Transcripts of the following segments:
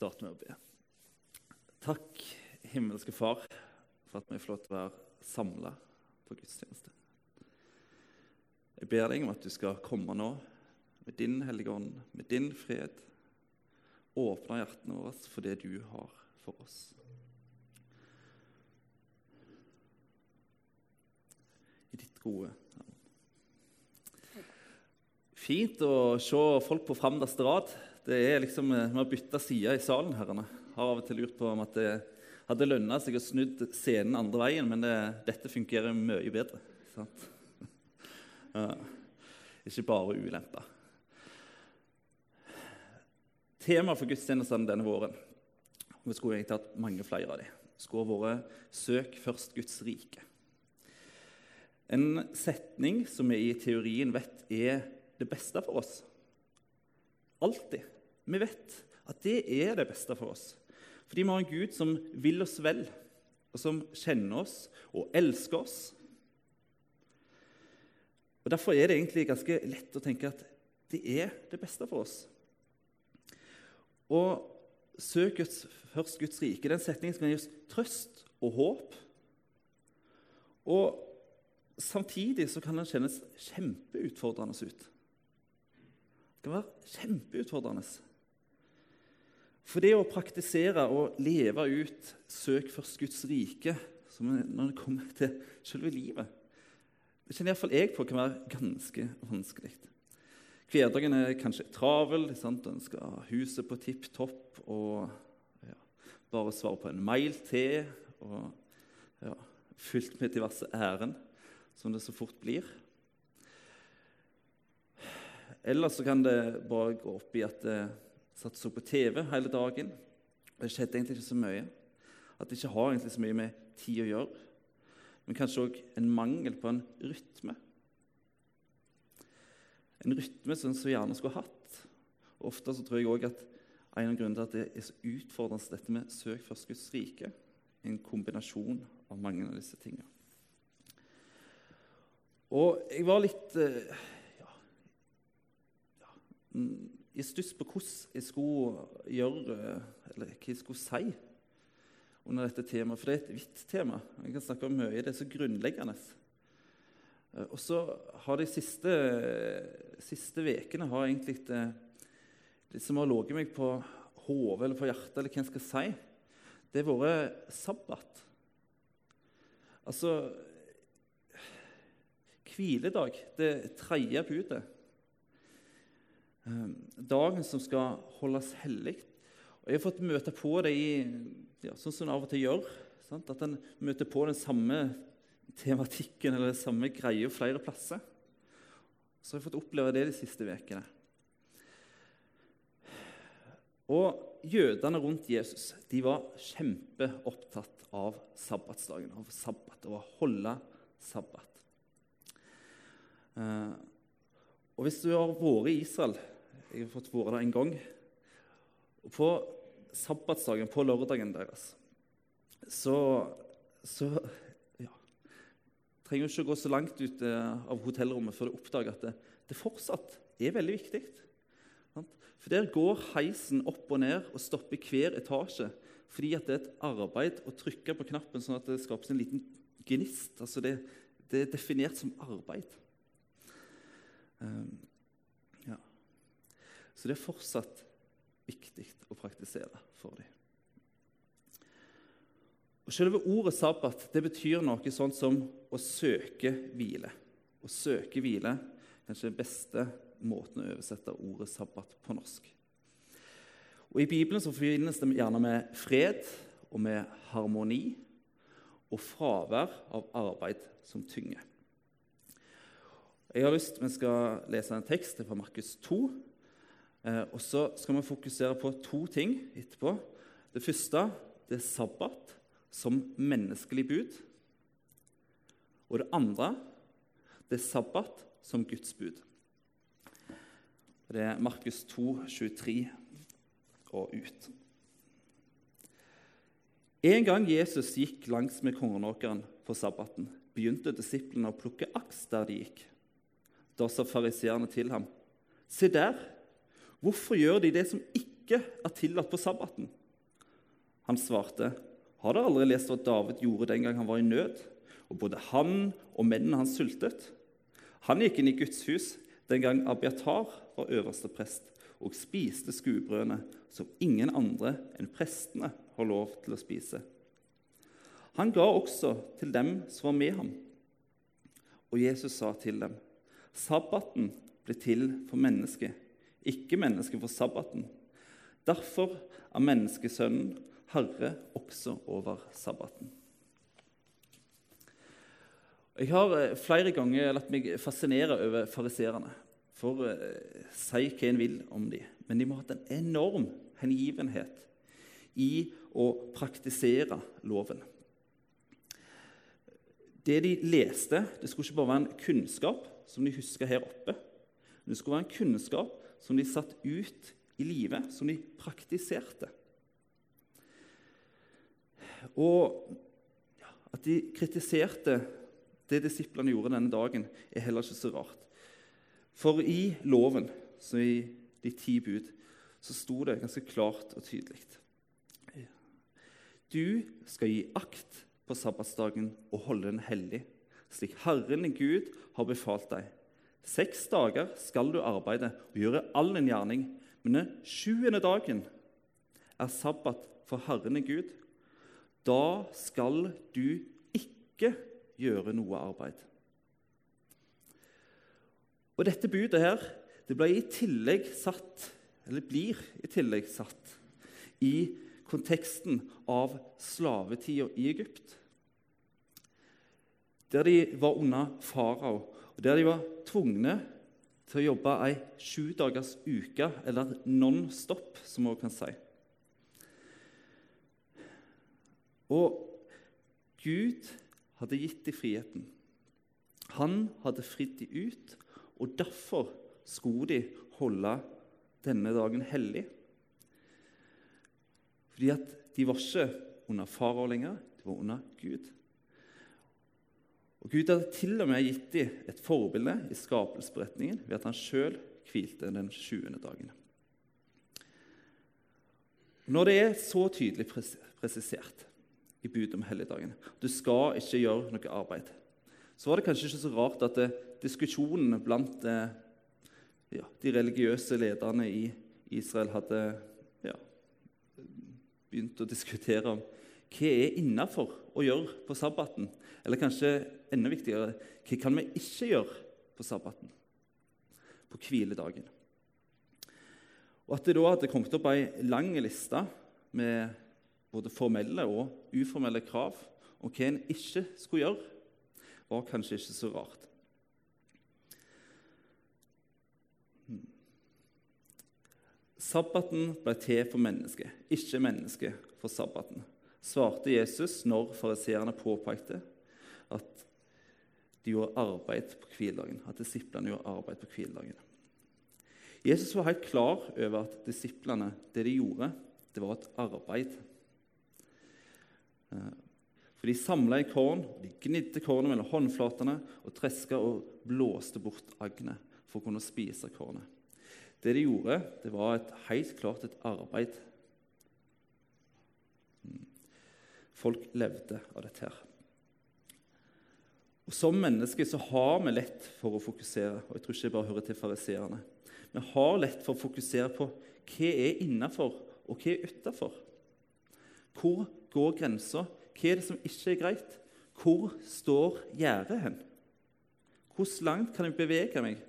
starte med å be. Takk, himmelske Far, for at vi får lov til å være samla på gudstjeneste. Jeg ber deg om at du skal komme nå med din Hellige Ånd, med din fred. Åpne hjertene våre for det du har for oss. I ditt gode navn. Fint å se folk på framdeste rad. Det er liksom, Vi har bytta side i salen. herrene. Har av og til lurt på om at det hadde lønna seg å snudd scenen andre veien, men det, dette fungerer mye bedre. Sant? Ja. Ikke bare ulemper. Temaet for gudstjenestene denne våren vi skulle egentlig hatt mange flere av dem, skulle vært 'Søk først Guds rike'. En setning som vi i teorien vet er det beste for oss. Alltid. Vi vet at det er det beste for oss. Fordi vi har en Gud som vil oss vel, og som kjenner oss og elsker oss. Og Derfor er det egentlig ganske lett å tenke at det er det beste for oss. Og søk Guds, først Guds rike. Den setningen skal gi oss trøst og håp. Og samtidig så kan den kjennes kjempeutfordrende ut. Det kan være kjempeutfordrende. For det å praktisere og leve ut 'søk først Guds rike' når det kommer til selve livet, det kjenner iallfall jeg på kan være ganske vanskelig. Hverdagen er kanskje travel. Sant? En skal ha huset på tipp topp og ja, bare svare på en mail til. Og ja, fylt med diverse ærend, som det så fort blir. Eller så kan det bare gå opp i at jeg satt så på TV hele dagen. og Det skjedde egentlig ikke så mye. At det ikke har egentlig så mye med tid å gjøre. Men kanskje òg en mangel på en rytme. En rytme som vi gjerne skulle hatt. Og ofte så tror jeg også at en av grunnene til at det er så utfordrende dette med søk først Guds rike, en kombinasjon av mange av disse tingene. Og jeg var litt eh, i stuss på hvordan jeg skulle gjøre, eller hva jeg skulle si under dette temaet. For det er et vidt tema. Jeg kan snakke om mye. Det er så grunnleggende. Eh, og så har de siste, siste vekene har egentlig det, det som har ligget meg på hodet eller på hjertet, eller hva jeg skal si, det har vært sabbat. Altså Hviledag, det tredje budet. Ehm, dagen som skal holdes hellig. Og Jeg har fått møte på det i, ja, sånn som en av og til gjør. Sant? At en møter på den samme tematikken eller den samme greia flere plasser. Så jeg har fått oppleve det de siste ukene. Og Jødene rundt Jesus de var kjempeopptatt av sabbatsdagen, av sabbat, og å holde sabbat. Uh, og Hvis du har vært i Israel Jeg har fått vært der en gang. og På sabbatsdagen, på lørdagen deres, så, så ja, trenger du ikke gå så langt ut eh, av hotellrommet før du oppdager at det, det fortsatt er veldig viktig. For Der går heisen opp og ned og stopper hver etasje fordi det er et arbeid å trykke på knappen sånn at det skapes en liten gnist. Altså det, det er definert som arbeid. Um, ja. Så det er fortsatt viktig å praktisere for dem. Og Selve ordet sabbat det betyr noe sånt som å søke hvile. Å søke hvile kanskje den beste måten å oversette ordet sabbat på norsk. Og I Bibelen så finnes det gjerne med fred og med harmoni og fravær av arbeid som tynger. Jeg har lyst, Vi skal lese en tekst fra Markus 2. Eh, og Så skal vi fokusere på to ting etterpå. Det første det er sabbat som menneskelig bud. Og det andre det er sabbat som Guds bud. Det er Markus 2, 23 og ut. En gang Jesus gikk langs med kongenåkeren på sabbaten, begynte disiplene å plukke aks der de gikk. Da sa fariseerne til ham, 'Se der! Hvorfor gjør de det som ikke er tillatt på sabbaten? Han svarte, Har dere aldri lest hva David gjorde den gang han var i nød, og både han og mennene hans sultet? Han gikk inn i Guds hus den gang Abiatar var øverste prest, og spiste skuebrødene som ingen andre enn prestene har lov til å spise. Han ga også til dem som var med ham. Og Jesus sa til dem, sabbaten ble til for mennesket, ikke mennesket for sabbaten. Derfor er menneskesønnen herre også over sabbaten. Jeg har eh, flere ganger latt meg fascinere over fariserene. For eh, si hva en vil om dem, men de må ha hatt en enorm hengivenhet i å praktisere loven. Det de leste, det skulle ikke bare være en kunnskap som de huska her oppe. Det skulle være en kunnskap som de satt ut i livet, som de praktiserte. Og at de kritiserte det disiplene gjorde denne dagen, er heller ikke så rart. For i loven, så i de ti bud, så sto det ganske klart og tydelig Du skal gi akt på sabbatsdagen og holde den hellig, slik Herren Gud har befalt deg. Seks dager skal du arbeide og gjøre all din gjerning, men den sjuende dagen er sabbat for Herren Gud. Da skal du ikke gjøre noe arbeid. Og Dette budet her, det ble i tillegg satt, eller blir i tillegg satt i konteksten av slavetida i Egypt. Der de var under farao, og der de var tvungne til å jobbe ei sjudagers uke, eller non-stop, som vi kan si. Og Gud hadde gitt dem friheten. Han hadde fridd dem ut, og derfor skulle de holde denne dagen hellig. Fordi at de var ikke under farao lenger, de var under Gud. Og Gud hadde til og med gitt dem et forbilde i skapelsesberetningen ved at han sjøl hvilte den 20. dagen. Når det er så tydelig presisert i budet om helligdagen. Du skal ikke gjøre noe arbeid. Så var det kanskje ikke så rart at eh, diskusjonene blant eh, ja, de religiøse lederne i Israel hadde ja, begynt å diskutere om hva er innafor å gjøre på sabbaten. Eller kanskje enda viktigere hva kan vi ikke gjøre på sabbaten, på hviledagen. Og At det da hadde kommet opp ei lang liste med både formelle og uformelle krav om hva en ikke skulle gjøre, var kanskje ikke så rart. Hmm. Sabbaten ble til for mennesket, ikke mennesket for sabbaten, svarte Jesus når fariseerne påpekte at de gjorde arbeid på hviledagen, at disiplene gjorde arbeid på hviledagen. Jesus var helt klar over at disiplene, det de gjorde, det var et arbeid. Eh, for de samla i korn, de gnidde kornet mellom håndflatene og treska og blåste bort agnet for å kunne spise kornet. Det de gjorde, det var et, helt klart et arbeid. Mm. Folk levde av dette. her. Og Som mennesker så har vi lett for å fokusere, og jeg tror ikke jeg bare hører til fariseerne. Vi har lett for å fokusere på hva er innafor, og hva er utafor. Hvor går grensa? Hva er det som ikke er greit? Hvor står gjerdet hen? Hvor langt kan jeg bevege meg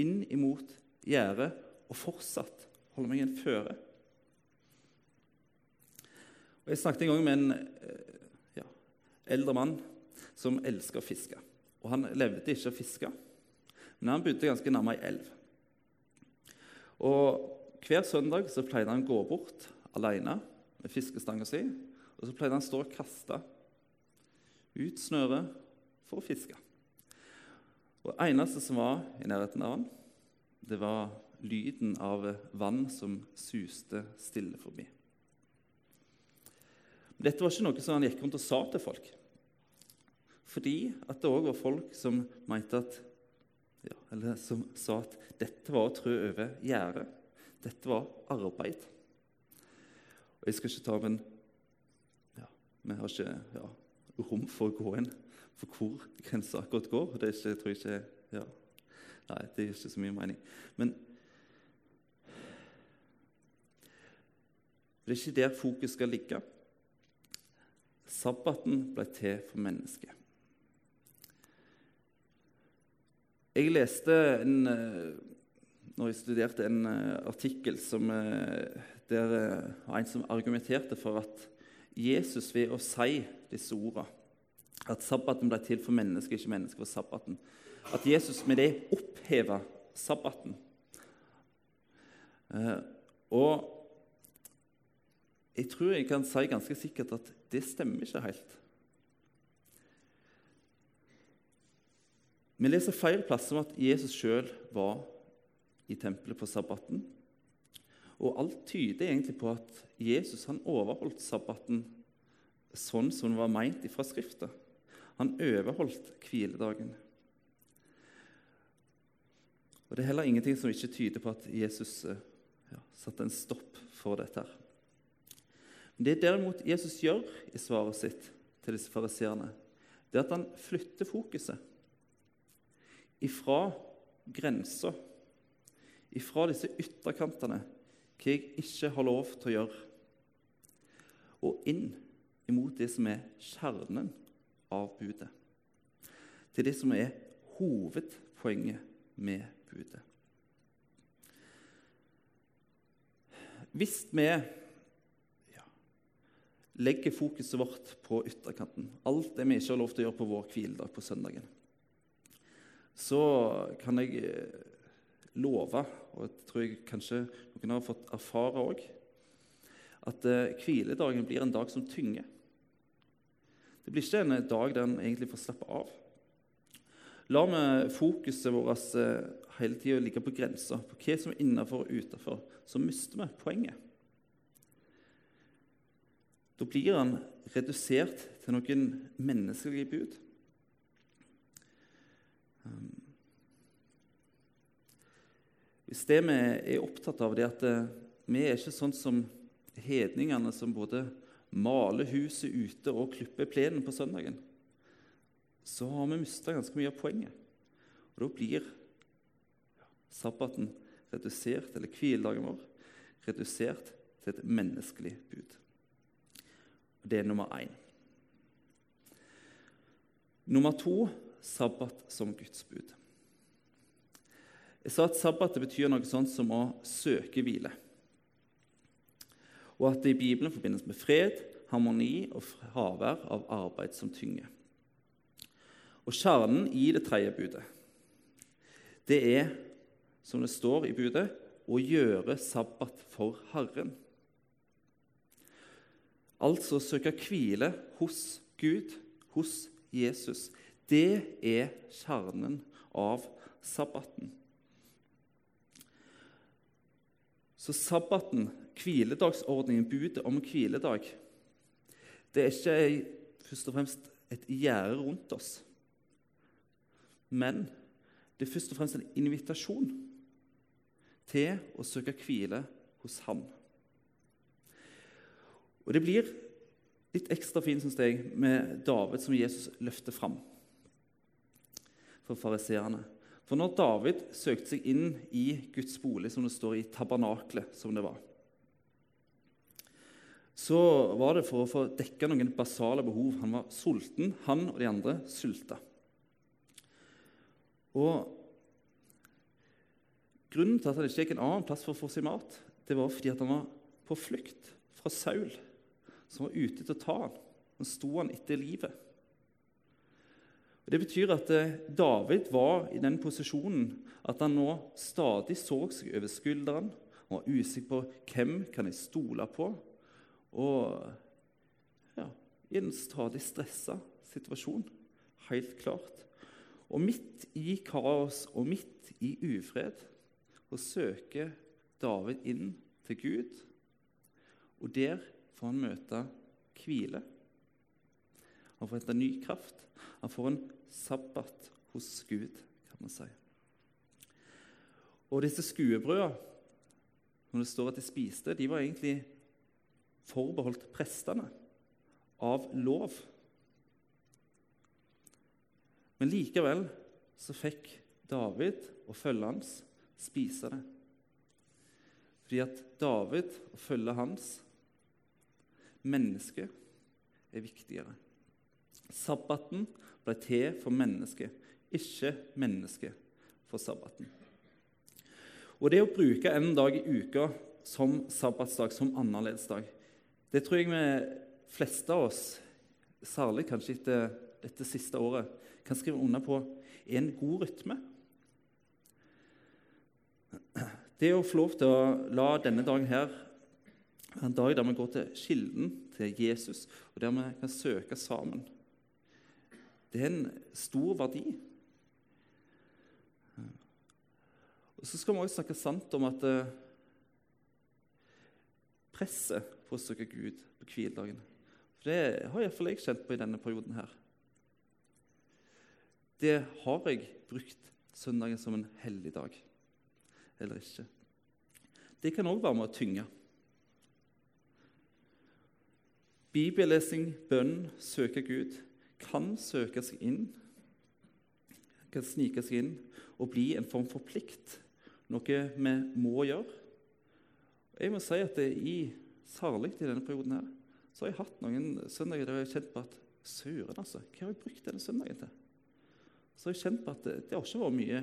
inn imot gjerdet og fortsatt holde meg en føre? Og jeg snakket en gang med en eh, ja, eldre mann som elsker å fiske. Og Han levde ikke å fiske, men han bodde ganske nærme ei elv. Og Hver søndag så pleide han å gå bort alene med fiskestanga si og så pleide han å stå og kaste ut snøret for å fiske. Og Det eneste som var i nærheten av han, det var lyden av vann som suste stille forbi. Dette var ikke noe som han gikk rundt og sa til folk. Fordi at det òg var folk som mente at ja, eller som sa at dette var å trø over gjerdet. Dette var arbeid. Og jeg skal ikke ta en ja, Vi har ikke ja, rom for å gå inn for hvor grensa akkurat går. Det ikke, jeg tror ikke, ja, Nei, det gir ikke så mye mening. Men det er ikke der fokus skal ligge. Sabbaten ble til for mennesket. Jeg leste en, eh, når jeg studerte en eh, artikkel som, eh, der en som argumenterte for at Jesus ved å si disse ordene at sabbaten ble til for mennesket, ikke mennesket for sabbaten. At Jesus med det oppheva sabbaten. og jeg tror jeg kan si ganske sikkert at det stemmer ikke helt. Vi leser feil plasser om at Jesus sjøl var i tempelet på sabbaten. Og alt tyder egentlig på at Jesus han overholdt sabbaten sånn som det var meint fra Skrifta. Han overholdt hviledagen. Og Det er heller ingenting som ikke tyder på at Jesus eh, ja, satte en stopp for dette. her. Det derimot Jesus gjør i svaret sitt til disse fariseerne, det er at han flytter fokuset ifra grensa, ifra disse ytterkantene, hva jeg ikke har lov til å gjøre, og inn imot det som er kjernen av budet. Til det som er hovedpoenget med budet. Hvis vi legger fokuset vårt på ytterkanten, alt det vi ikke har lov til å gjøre på vår hviledag på søndagen, så kan jeg eh, love, og jeg tror jeg kanskje noen har fått erfare òg, at eh, hviledagen blir en dag som tynger. Det blir ikke en dag der en egentlig får slappe av. Lar vi fokuset vårt eh, hele tida ligge på grensa, på hva som er innenfor og utenfor, så mister vi poenget. Da blir han redusert til noen menneskelige bud. Um, hvis det vi er opptatt av, det er at eh, vi er ikke sånn som hedningene som både maler huset ute og klipper plenen på søndagen, så har vi mista ganske mye av poenget. Og Da blir sabbaten redusert, eller hviledagen vår redusert til et menneskelig bud. Det er nummer én. Nummer to sabbat som Guds bud. Jeg sa at sabbat betyr noe sånt som å søke hvile. Og at det i Bibelen forbindes med fred, harmoni og fravær av arbeid som tynger. Og Kjernen i det tredje budet det er, som det står i budet, å gjøre sabbat for Herren. Altså søke hvile hos Gud, hos Jesus. Det er kjernen av sabbaten. Så sabbaten, hviledagsordningen, budet om hviledag, det er ikke først og fremst et gjerde rundt oss. Men det er først og fremst en invitasjon til å søke hvile hos Han. Og Det blir litt ekstra fint synes jeg, med David som Jesus løfter fram for fariseerne. For når David søkte seg inn i Guds bolig, som det står i tabernaklet, som det var, så var det for å få dekka noen basale behov. Han var sulten, han og de andre sulta. Og Grunnen til at han ikke gikk en annen plass for å få seg mat, det var fordi han var på flukt fra Saul, som var ute til å ta ham. Han sto han etter livet. Og Det betyr at eh, David var i den posisjonen at han nå stadig så seg over skulderen. Han var usikker på hvem kan jeg stole på. Og ja, i en stadig stressa situasjon, helt klart. Og midt i kaos og midt i ufred så søker David inn til Gud, og der får han møte hvile. Han får hente ny kraft. Han får en sabbat hos Gud, kan man si. Og disse skuebrødene, når det står at de spiste, de var egentlig forbeholdt prestene av lov. Men likevel så fikk David og følget hans spise det. Fordi at David og følget hans, mennesket, er viktigere. Sabbaten ble til for mennesket, ikke mennesket for sabbaten. Og det å bruke en dag i uka som sabbatsdag, som annerledesdag, det tror jeg vi fleste av oss, særlig kanskje etter dette siste året, kan skrive under på er en god rytme. Det å få lov til å la denne dagen her en dag der vi går til kilden, til Jesus, og der vi kan søke sammen, det er en stor verdi. Og Så skal vi også snakke sant om at eh, presset på å søke Gud på hviledagen For det har iallfall jeg kjent på i denne perioden her. Det har jeg brukt søndagen som en hellig dag eller ikke. Det kan òg være med å tynge. Bibellesing, bønn, søke Gud kan søke seg inn, kan snike seg inn og bli en form for plikt, noe vi må gjøre. Jeg må si at i, særlig i denne perioden her, så har jeg hatt noen søndager der jeg har kjent på at Søren, altså, hva har jeg brukt denne søndagen til? Så har jeg kjent på at det, det har ikke vært mye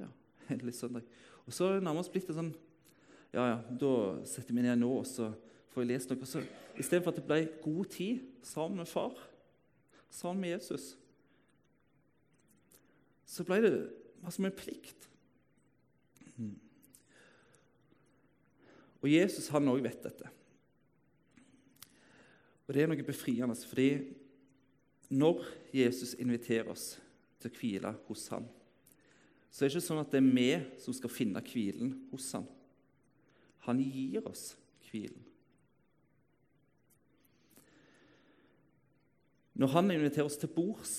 ja, hellig søndag. Og så har det nærmest blitt det sånn Ja, ja, da setter meg ned nå, og så får jeg lest noe. Så Istedenfor at det ble god tid sammen med far, sammen med Jesus, så ble det som en plikt. Og Jesus han òg vet dette. Og det er noe befriende, fordi når Jesus inviterer oss til å hvile hos ham, så er det ikke sånn at det er vi som skal finne hvilen hos ham. Han gir oss hvilen. Når han inviterer oss til bords,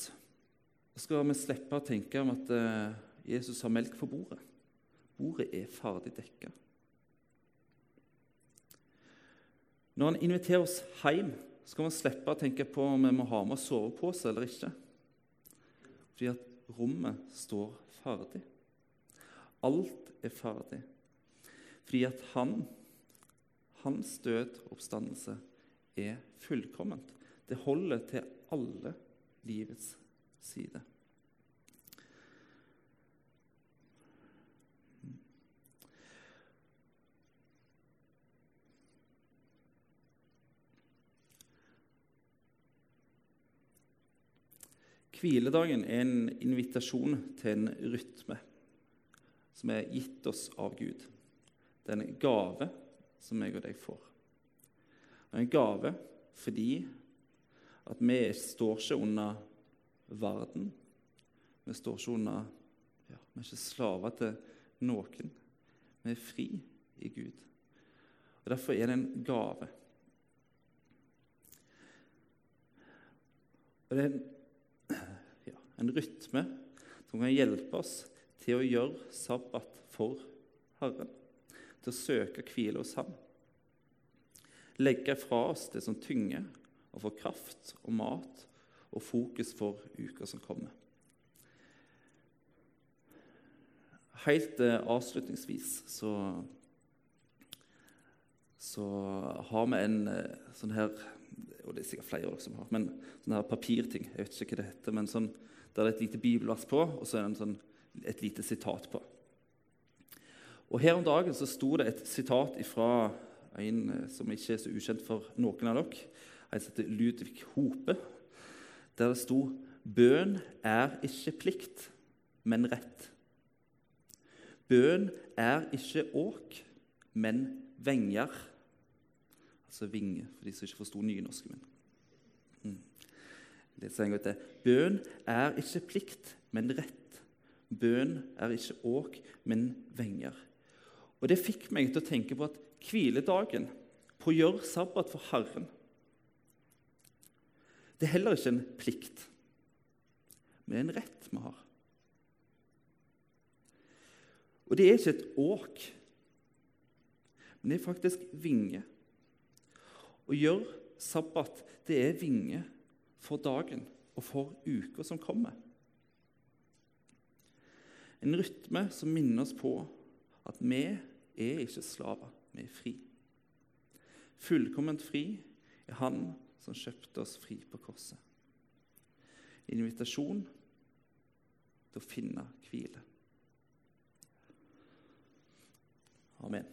skal vi slippe å tenke om at eh, Jesus har melk på bordet. Bordet er ferdig dekka. Når han inviterer oss hjem, skal vi slippe å tenke på om vi må ha med sovepose eller ikke. Fordi at rommet står ferdig. Alt er ferdig. Fordi at han, hans død og oppstandelse, er fullkomment. Det holder til alle livets sider. Hviledagen er en invitasjon til en rytme som er gitt oss av Gud. Det er en gave som jeg og deg får. En gave fordi at vi står ikke under verden. Vi står ikke under ja, Vi er ikke slaver til noen. Vi er fri i Gud. Og Derfor er det en gave. Og det er en en rytme som kan hjelpe oss til å gjøre sabbat for Herren, til å søke hvile hos Ham. Legge fra oss det som tynger, og få kraft og mat og fokus for uka som kommer. Helt eh, avslutningsvis så, så har vi en eh, sånn her og det er sikkert flere av dere som har, men sånn her papirting. Jeg vet ikke hva det heter, men sånn der det er et lite bibelvers på, og så er det sånn, et lite sitat på. Og Her om dagen så sto det et sitat fra en eh, som ikke er så ukjent for noen av dere, en som heter Ludvig Hope, der det sto Bøn er ikke plikt, men rett. Bøn er ikke åk, men venger. Altså vinge, for de som ikke forsto nynorsken min. Mm leser en gang til. Bøn er ikke plikt, men rett. Bøn er ikke åk, men venger. Og Det fikk meg til å tenke på at hviledagen, på å gjøre sabbat for Herren Det er heller ikke en plikt, men en rett vi har. Og det er ikke et åk, men det er faktisk vinge. Å gjøre sabbat det er vinge for dagen og for uka som kommer. En rytme som minner oss på at vi er ikke slaver, vi er fri. Fullkomment fri er Han som kjøpte oss fri på korset. Invitasjon til å finne hvile. Amen.